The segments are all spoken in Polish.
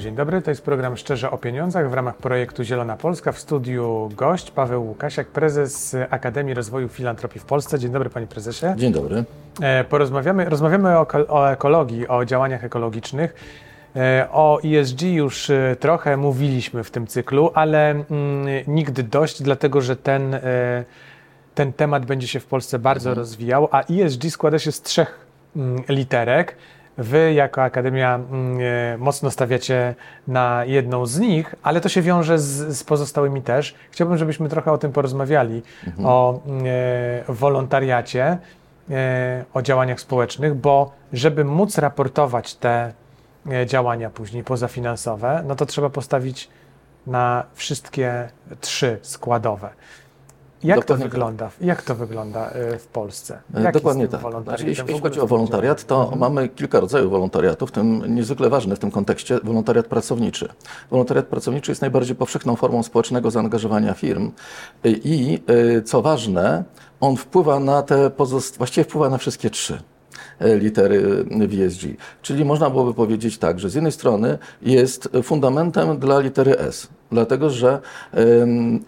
Dzień dobry. To jest program Szczerze o Pieniądzach w ramach projektu Zielona Polska. W studiu gość Paweł Łukasiak, prezes Akademii Rozwoju Filantropii w Polsce. Dzień dobry panie prezesie. Dzień dobry. E, porozmawiamy rozmawiamy o, o ekologii, o działaniach ekologicznych. E, o ESG już e, trochę mówiliśmy w tym cyklu, ale mm, nigdy dość, dlatego że ten, ten temat będzie się w Polsce bardzo mhm. rozwijał, a ESG składa się z trzech mm, literek. Wy jako Akademia mm, e, mocno stawiacie na jedną z nich, ale to się wiąże z, z pozostałymi też. Chciałbym, żebyśmy trochę o tym porozmawiali, mhm. o mm, e, wolontariacie, e, o działaniach społecznych, bo żeby móc raportować te e, działania później pozafinansowe, no to trzeba postawić na wszystkie trzy składowe. Jak to, wygląda, jak to wygląda y, w Polsce? E, jak Dokładnie tak. Znaczy, jeśli chodzi o wolontariat, to mhm. mamy kilka rodzajów wolontariatu, w tym niezwykle ważny w tym kontekście wolontariat pracowniczy. Wolontariat pracowniczy jest najbardziej powszechną formą społecznego zaangażowania firm i y, co ważne, on wpływa na te pozost... właściwie wpływa na wszystkie trzy. E, litery VSG. Czyli można byłoby powiedzieć tak, że z jednej strony jest fundamentem dla litery S, dlatego że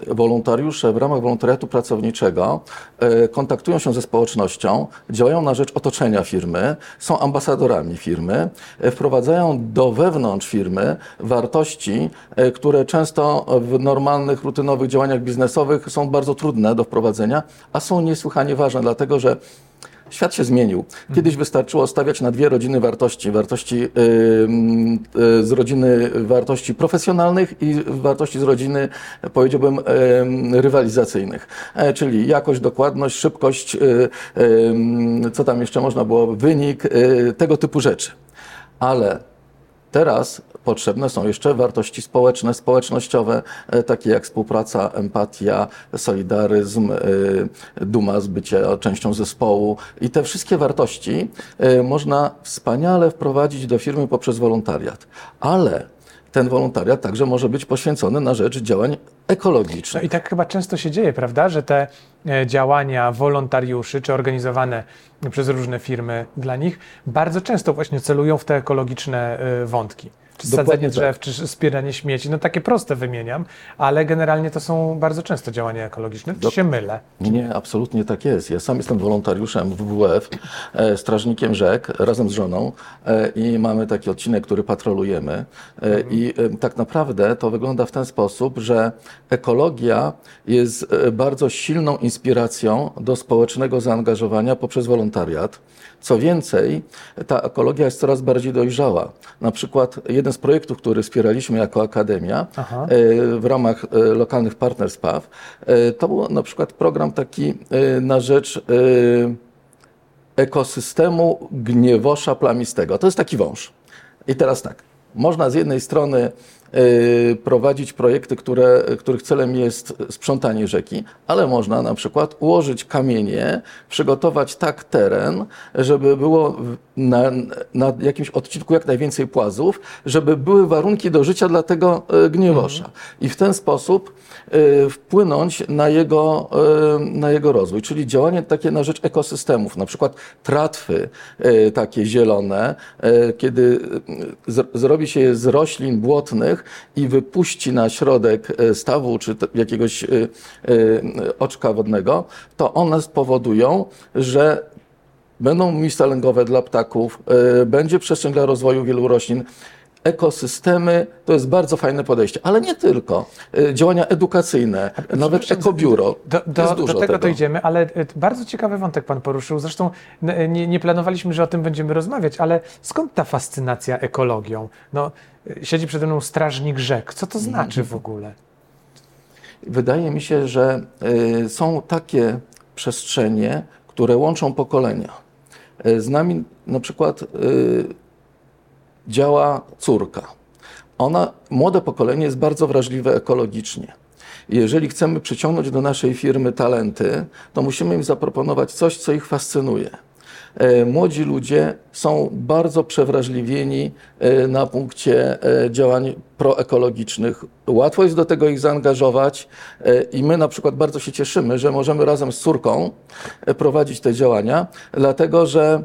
wolontariusze w ramach wolontariatu pracowniczego e, kontaktują się ze społecznością, działają na rzecz otoczenia firmy, są ambasadorami firmy, e, wprowadzają do wewnątrz firmy wartości, które często w normalnych, rutynowych działaniach biznesowych są bardzo trudne do wprowadzenia, a są niesłychanie ważne, dlatego że Świat się zmienił. Kiedyś wystarczyło stawiać na dwie rodziny wartości. Wartości yy, yy, z rodziny wartości profesjonalnych i wartości z rodziny, powiedziałbym, yy, rywalizacyjnych. E, czyli jakość, dokładność, szybkość, y, co tam jeszcze można było, wynik, y, tego typu rzeczy. Ale Teraz potrzebne są jeszcze wartości społeczne, społecznościowe, e, takie jak współpraca, empatia, solidaryzm, e, duma z bycia częścią zespołu. I te wszystkie wartości e, można wspaniale wprowadzić do firmy poprzez wolontariat. Ale ten wolontariat także może być poświęcony na rzecz działań ekologicznych. No i tak chyba często się dzieje, prawda, że te działania wolontariuszy, czy organizowane przez różne firmy dla nich, bardzo często właśnie celują w te ekologiczne wątki czy sadzenie drzew, tak. czy spieranie śmieci. No takie proste wymieniam, ale generalnie to są bardzo często działania ekologiczne. Czy Do... się mylę? Nie, absolutnie tak jest. Ja sam jestem wolontariuszem w WWF, e, strażnikiem rzek razem z żoną e, i mamy taki odcinek, który patrolujemy. E, mhm. I e, tak naprawdę to wygląda w ten sposób, że ekologia jest e, bardzo silną inspiracją do społecznego zaangażowania poprzez wolontariat. Co więcej, ta ekologia jest coraz bardziej dojrzała. Na przykład jeden z projektów, który wspieraliśmy jako Akademia Aha. E, w ramach e, lokalnych partnerstw PAW, e, to był na przykład program taki na rzecz ekosystemu gniewosza plamistego. To jest taki wąż. I teraz tak, można z jednej strony prowadzić projekty, które, których celem jest sprzątanie rzeki, ale można na przykład ułożyć kamienie, przygotować tak teren, żeby było na, na jakimś odcinku jak najwięcej płazów, żeby były warunki do życia dla tego y, gniewosza. Mhm. I w ten sposób y, wpłynąć na jego, na jego rozwój, czyli działanie takie na rzecz ekosystemów, na przykład tratwy takie zielone, kiedy zrobi się je z roślin błotnych, i wypuści na środek e, stawu czy jakiegoś e, e, oczka wodnego, to one spowodują, że będą miejsca lęgowe dla ptaków, będzie przestrzeń dla rozwoju wielu roślin ekosystemy to jest bardzo fajne podejście, ale nie tylko. Działania edukacyjne, nawet ekobiuro. Do, do, jest dużo do tego, tego dojdziemy, ale bardzo ciekawy wątek Pan poruszył. Zresztą nie, nie, planowaliśmy, że o tym będziemy rozmawiać, ale skąd ta fascynacja ekologią? No, siedzi przede mną strażnik rzek. Co to znaczy w ogóle? Wydaje mi się, że są takie przestrzenie, które łączą pokolenia. Z nami na przykład działa córka. Ona, młode pokolenie jest bardzo wrażliwe ekologicznie. Jeżeli chcemy przyciągnąć do naszej firmy talenty, to musimy im zaproponować coś, co ich fascynuje. E, młodzi ludzie są bardzo przewrażliwieni e, na punkcie e, działań proekologicznych. Łatwo jest do tego ich zaangażować i my na przykład bardzo się cieszymy, że możemy razem z córką prowadzić te działania, dlatego że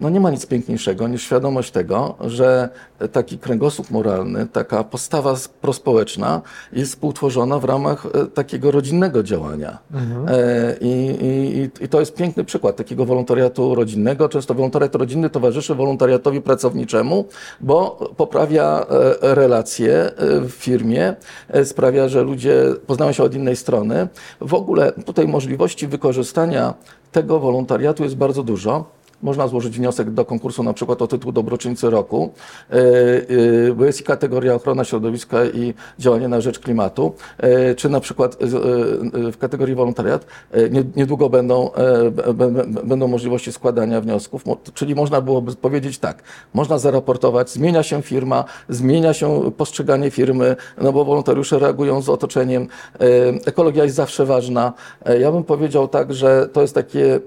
no nie ma nic piękniejszego niż świadomość tego, że taki kręgosłup moralny, taka postawa prospołeczna jest współtworzona w ramach e, takiego rodzinnego działania. Mhm. E, I, i, I to jest piękny przykład takiego wolontariatu rodzinnego. Często wolontariat rodzinny towarzyszy wolontariatowi pracowniczemu, bo poprawia e, relacje w firmie, sprawia, że ludzie poznają się od innej strony. W ogóle tutaj możliwości wykorzystania tego wolontariatu jest bardzo dużo. Można złożyć wniosek do konkursu na przykład o tytuł Dobroczyńcy Roku, e, e, bo jest i kategoria ochrona środowiska i działanie na rzecz klimatu, e, czy na przykład w kategorii wolontariat niedługo będą, będą możliwości składania wniosków, czyli można byłoby powiedzieć tak, można zaraportować, zmienia się firma, zmienia się postrzeganie firmy, no bo wolontariusze reagują z otoczeniem, ekologia jest zawsze ważna. Ja bym powiedział tak, że to jest takie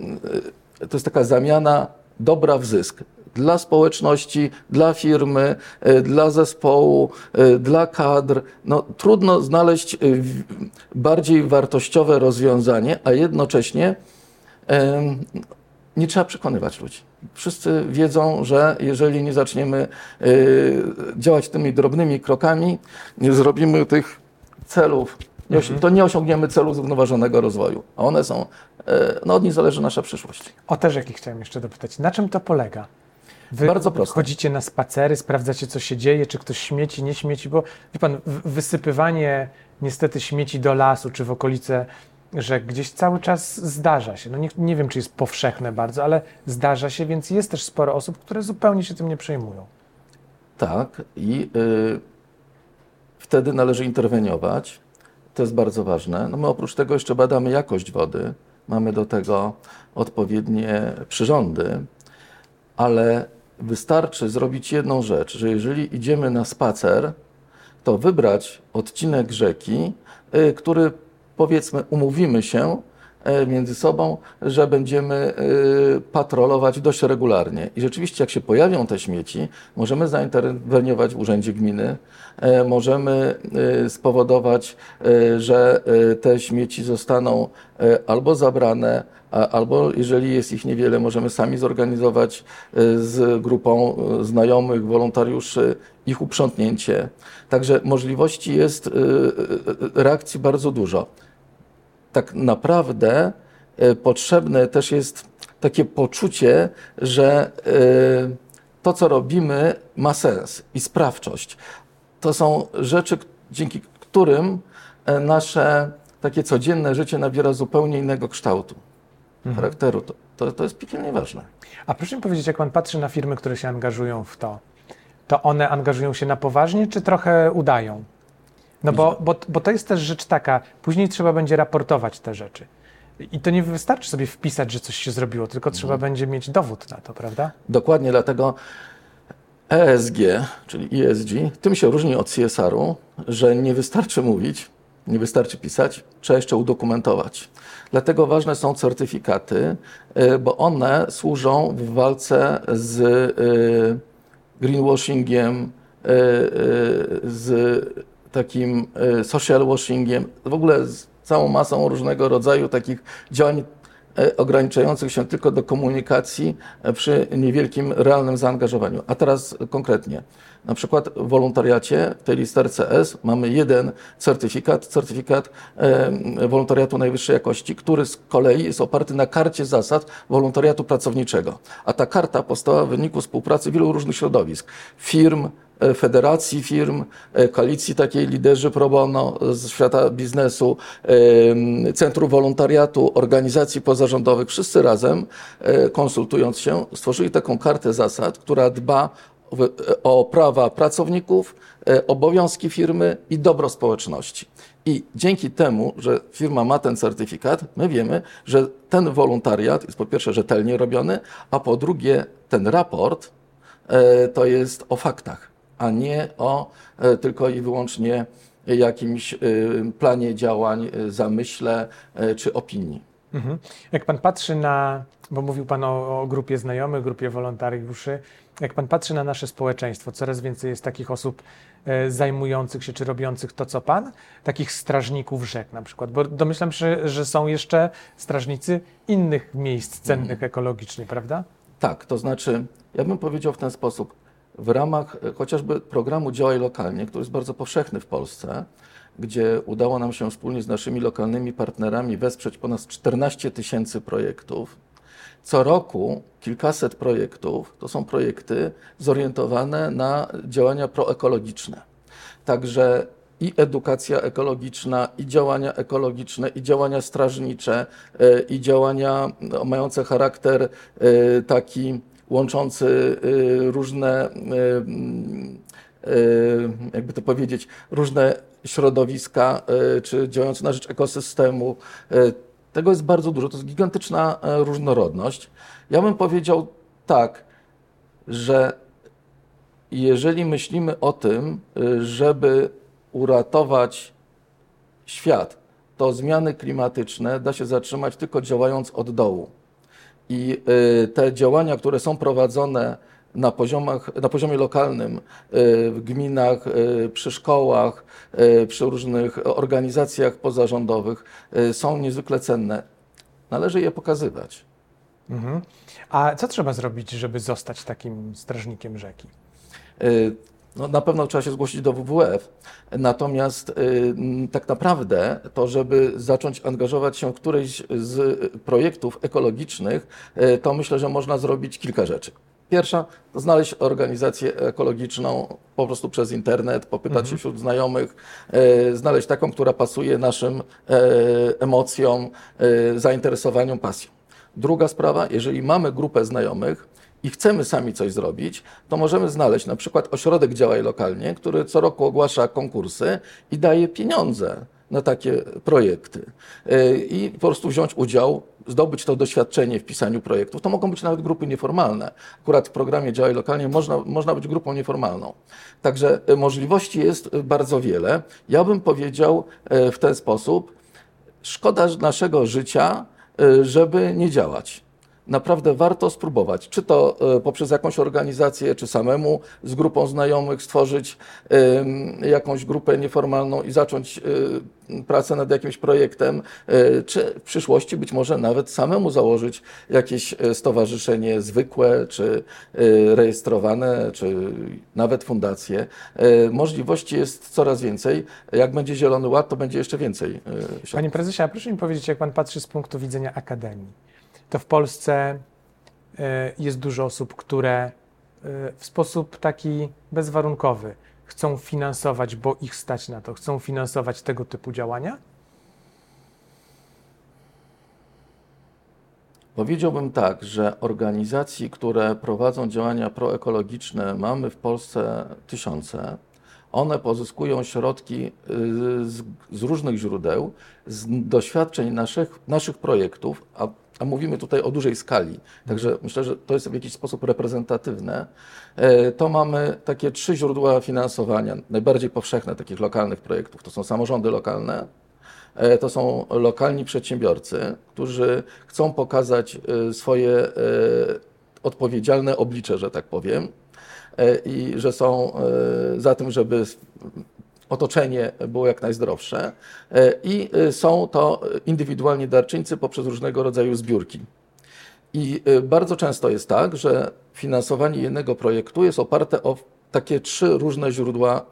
to jest taka zamiana dobra w zysk dla społeczności, dla firmy, e, dla zespołu, e, dla kadr. No, trudno znaleźć e, bardziej wartościowe rozwiązanie, a jednocześnie nie trzeba przekonywać ludzi. Wszyscy wiedzą, że jeżeli nie zaczniemy działać tymi drobnymi krokami, nie zrobimy tych celów, to nie osiągniemy celu zrównoważonego rozwoju. A one są no od nich zależy nasza przyszłość. O też jakich chciałem jeszcze dopytać. Na czym to polega? Wy Bardzo prosto. Chodzicie na spacery, sprawdzacie, co się dzieje, czy ktoś śmieci, nie śmieci, bo wie pan, wysypywanie niestety śmieci do lasu, czy w okolice że gdzieś cały czas zdarza się. No nie, nie wiem, czy jest powszechne bardzo, ale zdarza się, więc jest też sporo osób, które zupełnie się tym nie przejmują. Tak, i y, wtedy należy interweniować. To jest bardzo ważne. No my oprócz tego jeszcze badamy jakość wody mamy do tego odpowiednie przyrządy, ale wystarczy zrobić jedną rzecz, że jeżeli idziemy na spacer, to wybrać odcinek rzeki, y, który powiedzmy umówimy się, między sobą, że będziemy e, patrolować dość regularnie. I rzeczywiście, jak się pojawią te śmieci, możemy zainterweniować w urzędzie gminy, e, możemy spowodować, że te śmieci zostaną albo zabrane, albo jeżeli jest ich niewiele, możemy sami zorganizować z grupą znajomych, wolontariuszy ich uprzątnięcie. Także możliwości jest reakcji bardzo dużo tak naprawdę e, potrzebne też jest takie poczucie, że e, to, co robimy, ma sens i sprawczość. To są rzeczy, dzięki którym e, nasze takie codzienne życie nabiera zupełnie innego kształtu, mhm. charakteru. To, to, to jest piekielnie ważne. A proszę mi powiedzieć, jak pan patrzy na firmy, które się angażują w to, to one angażują się na poważnie, czy trochę udają? No bo, bo, bo to jest też rzecz taka, później trzeba będzie raportować te rzeczy. I to nie wystarczy sobie wpisać, że coś się zrobiło, tylko trzeba mhm. będzie mieć dowód na to, prawda? Dokładnie, dlatego ESG, czyli ESG, tym się różni od CSR-u, że nie wystarczy mówić, nie wystarczy pisać, trzeba jeszcze udokumentować. Dlatego ważne są certyfikaty, y, bo one służą w walce z y, greenwashingiem, y, z takim e, social washingiem, w ogóle z całą masą różnego rodzaju takich działań e, ograniczających się tylko do komunikacji e, przy niewielkim realnym zaangażowaniu. A teraz konkretnie. Na przykład w wolontariacie, w tej listerce S, mamy jeden certyfikat, certyfikat wolontariatu najwyższej jakości, który z kolei jest oparty na karcie zasad wolontariatu pracowniczego. A ta karta powstała w wyniku współpracy wielu różnych środowisk, firm, federacji firm, e, koalicji takiej liderzy pro bono z świata biznesu, e, Centrum Wolontariatu, organizacji pozarządowych, wszyscy razem konsultując się, stworzyli taką kartę zasad, która dba o prawa pracowników, obowiązki firmy i dobro społeczności. I dzięki temu, że firma ma ten certyfikat, my wiemy, że ten wolontariat jest po pierwsze rzetelnie robiony, a po drugie ten raport to jest o faktach a nie o e, tylko i wyłącznie jakimś e, planie działań, e, zamyśle czy opinii. Mhm. Jak pan patrzy na, bo mówił pan o, o, grupie znajomych, grupie wolontariuszy, jak pan patrzy na nasze społeczeństwo, coraz więcej jest takich osób zajmujących się czy robiących to, co pan, takich strażników rzek na przykład, bo domyślam się, że są jeszcze strażnicy innych miejsc cennych mhm. ekologicznie, prawda? Tak, to znaczy, ja bym powiedział w ten sposób, w ramach chociażby programu Działaj Lokalnie, który jest bardzo powszechny w Polsce, gdzie udało nam się wspólnie z naszymi lokalnymi partnerami wesprzeć ponad 14 tysięcy projektów. Co roku kilkaset projektów to są projekty zorientowane na działania proekologiczne. Także i edukacja ekologiczna, i działania ekologiczne, i działania strażnicze, e, i działania mające charakter e, taki łączący e, różne, jakby to powiedzieć, różne środowiska, czy działające na rzecz ekosystemu. Tego jest bardzo dużo, to jest gigantyczna różnorodność. Ja bym powiedział tak, że jeżeli myślimy o tym, żeby uratować świat, to zmiany klimatyczne da się zatrzymać tylko działając od dołu. I y, te działania, które są prowadzone na, poziomach, na poziomie lokalnym, y, w gminach, y, przy szkołach, przy różnych organizacjach pozarządowych, są niezwykle cenne. Należy je pokazywać. Mhm. A co trzeba zrobić, żeby zostać takim strażnikiem rzeki? No, na pewno trzeba się zgłosić do WWF. Natomiast y, tak naprawdę to, żeby zacząć angażować się w któryś z projektów ekologicznych, y, to myślę, że można zrobić kilka rzeczy. Pierwsza to znaleźć organizację ekologiczną po prostu przez internet, popytać mhm. się wśród znajomych, y, znaleźć taką, która pasuje naszym emocjom, zainteresowaniom, pasjom. Druga sprawa, jeżeli mamy grupę znajomych, i chcemy sami coś zrobić, to możemy znaleźć na przykład ośrodek działaj lokalnie, który co roku ogłasza konkursy i daje pieniądze na takie projekty. Y, I po prostu wziąć udział, zdobyć to doświadczenie w pisaniu projektów. To mogą być nawet grupy nieformalne. Akurat w programie Działaj Lokalnie można, można być grupą nieformalną. Także y, możliwości jest bardzo wiele. Ja bym powiedział w ten sposób, szkoda naszego życia, żeby nie działać naprawdę warto spróbować, czy to e, poprzez jakąś organizację, czy samemu z grupą znajomych stworzyć jakąś grupę nieformalną i zacząć e, pracę nad jakimś projektem, e, czy w przyszłości być może nawet samemu założyć jakieś stowarzyszenie zwykłe, czy rejestrowane, czy nawet fundacje. Możliwości jest coraz więcej. Jak będzie Zielony Ład, to będzie jeszcze więcej. Panie prezesie, a proszę mi powiedzieć, jak pan patrzy z punktu widzenia akademii to w Polsce e, jest dużo osób, które e, w sposób taki bezwarunkowy chcą finansować, bo ich stać na to, chcą finansować tego typu działania? Powiedziałbym tak, że organizacji, które prowadzą działania proekologiczne, mamy w Polsce tysiące. One pozyskują środki y, z, z różnych źródeł, z doświadczeń naszych, naszych projektów, a a mówimy tutaj o dużej skali, także myślę, że to jest w jakiś sposób reprezentatywne, e, to mamy takie trzy źródła finansowania, najbardziej powszechne takich lokalnych projektów. To są samorządy lokalne, e, to są lokalni przedsiębiorcy, którzy chcą pokazać e, swoje odpowiedzialne oblicze, że tak powiem, i że są za tym, żeby otoczenie było jak najzdrowsze e, i e, są to indywidualni darczyńcy poprzez różnego rodzaju zbiórki. I e, bardzo często jest tak, że finansowanie jednego projektu jest oparte o takie trzy różne źródła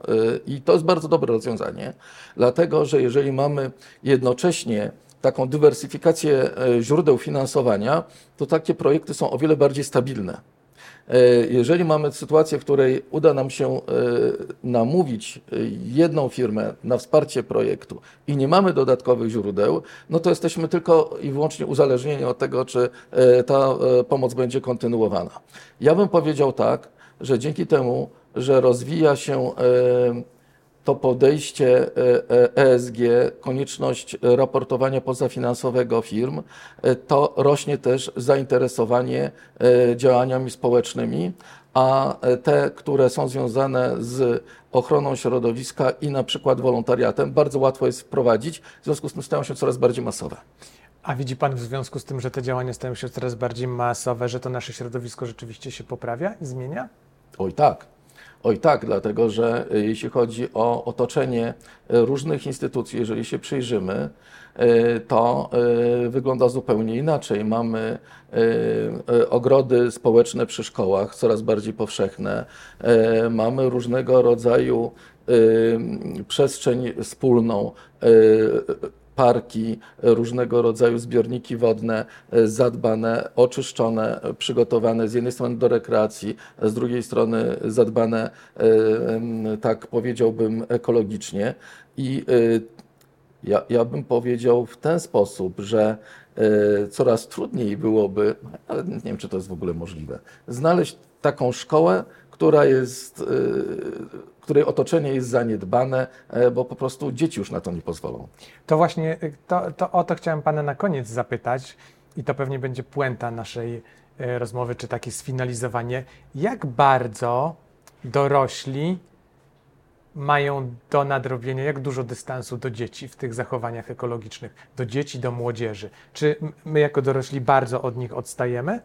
i to jest bardzo dobre rozwiązanie, dlatego że jeżeli mamy jednocześnie taką dywersyfikację źródeł finansowania, to takie projekty są o wiele bardziej stabilne. E, jeżeli mamy sytuację, w której uda nam się e, namówić e, jedną firmę na wsparcie projektu i nie mamy dodatkowych źródeł, no to jesteśmy tylko i wyłącznie uzależnieni od tego, czy ta pomoc będzie kontynuowana. Ja bym powiedział tak, że dzięki temu, że rozwija się to podejście ESG, e konieczność raportowania pozafinansowego firm, e, to rośnie też zainteresowanie e, działaniami społecznymi, a te, które są związane z ochroną środowiska i na przykład wolontariatem, bardzo łatwo jest wprowadzić, w związku z tym stają się coraz bardziej masowe. A widzi Pan w związku z tym, że te działania stają się coraz bardziej masowe, że to nasze środowisko rzeczywiście się poprawia i zmienia? Oj tak. Oj tak, dlatego że jeśli chodzi o otoczenie różnych instytucji, jeżeli się przyjrzymy, to wygląda zupełnie inaczej. Mamy ogrody społeczne przy szkołach, coraz bardziej powszechne. Mamy różnego rodzaju przestrzeń wspólną parki, różnego rodzaju zbiorniki wodne zadbane, oczyszczone, przygotowane z jednej strony do rekreacji, z drugiej strony zadbane, tak powiedziałbym, ekologicznie. I ja, ja bym powiedział w ten sposób, że coraz trudniej byłoby, ale nie wiem, czy to jest w ogóle możliwe, znaleźć taką szkołę, która jest której otoczenie jest zaniedbane, e, bo po prostu dzieci już na to nie pozwolą. To właśnie e, to, to o to chciałem Pana na koniec zapytać i to pewnie będzie puenta naszej e, rozmowy, czy takie sfinalizowanie. Jak bardzo dorośli mają do nadrobienia, jak dużo dystansu do dzieci w tych zachowaniach ekologicznych, do dzieci, do młodzieży? Czy my jako dorośli bardzo od nich odstajemy?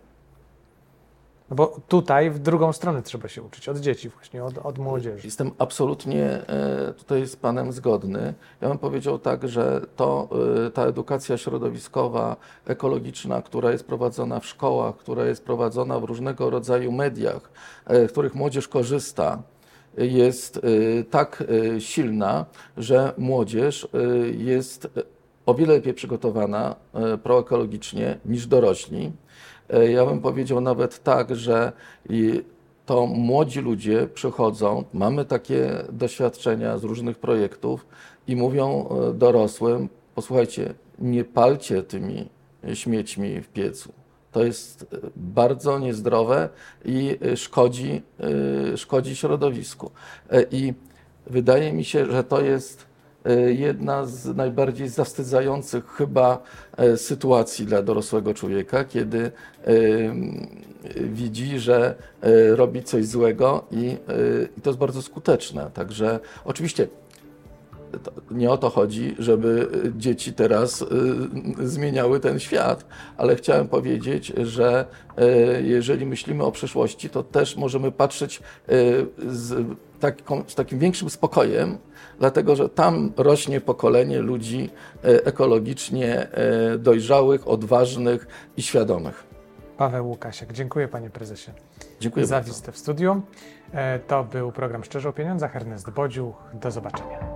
No bo tutaj w drugą stronę trzeba się uczyć, od dzieci właśnie, od, od młodzieży. Jestem absolutnie e, tutaj z Panem zgodny. Ja bym powiedział tak, że to e, ta edukacja środowiskowa, ekologiczna, która jest prowadzona w szkołach, która jest prowadzona w różnego rodzaju mediach, e, w których młodzież korzysta, jest tak silna, że młodzież jest o wiele lepiej przygotowana proekologicznie niż dorośli. E, ja bym powiedział nawet tak, że to młodzi ludzie przychodzą, mamy takie doświadczenia z różnych projektów i mówią e, dorosłym: Posłuchajcie, nie palcie tymi śmiećmi w piecu. To jest e, bardzo niezdrowe i szkodzi, szkodzi środowisku. I wydaje mi się, że to jest jedna z najbardziej zawstydzających chyba e, sytuacji dla dorosłego człowieka, kiedy e, widzi, że robi coś złego i, to jest bardzo skuteczne. Także oczywiście nie o to chodzi, żeby dzieci teraz zmieniały ten świat, ale chciałem powiedzieć, że jeżeli myślimy o przyszłości, to też możemy patrzeć z, taką, z takim większym spokojem dlatego że tam rośnie pokolenie ludzi e, ekologicznie e, dojrzałych, odważnych i świadomych. Paweł Łukasiak, dziękuję panie prezesie. Dziękuję za bardzo. wizytę w studiu. E, to był program Szczerze o Pieniądzach. Ernest Bodziuch. Do zobaczenia.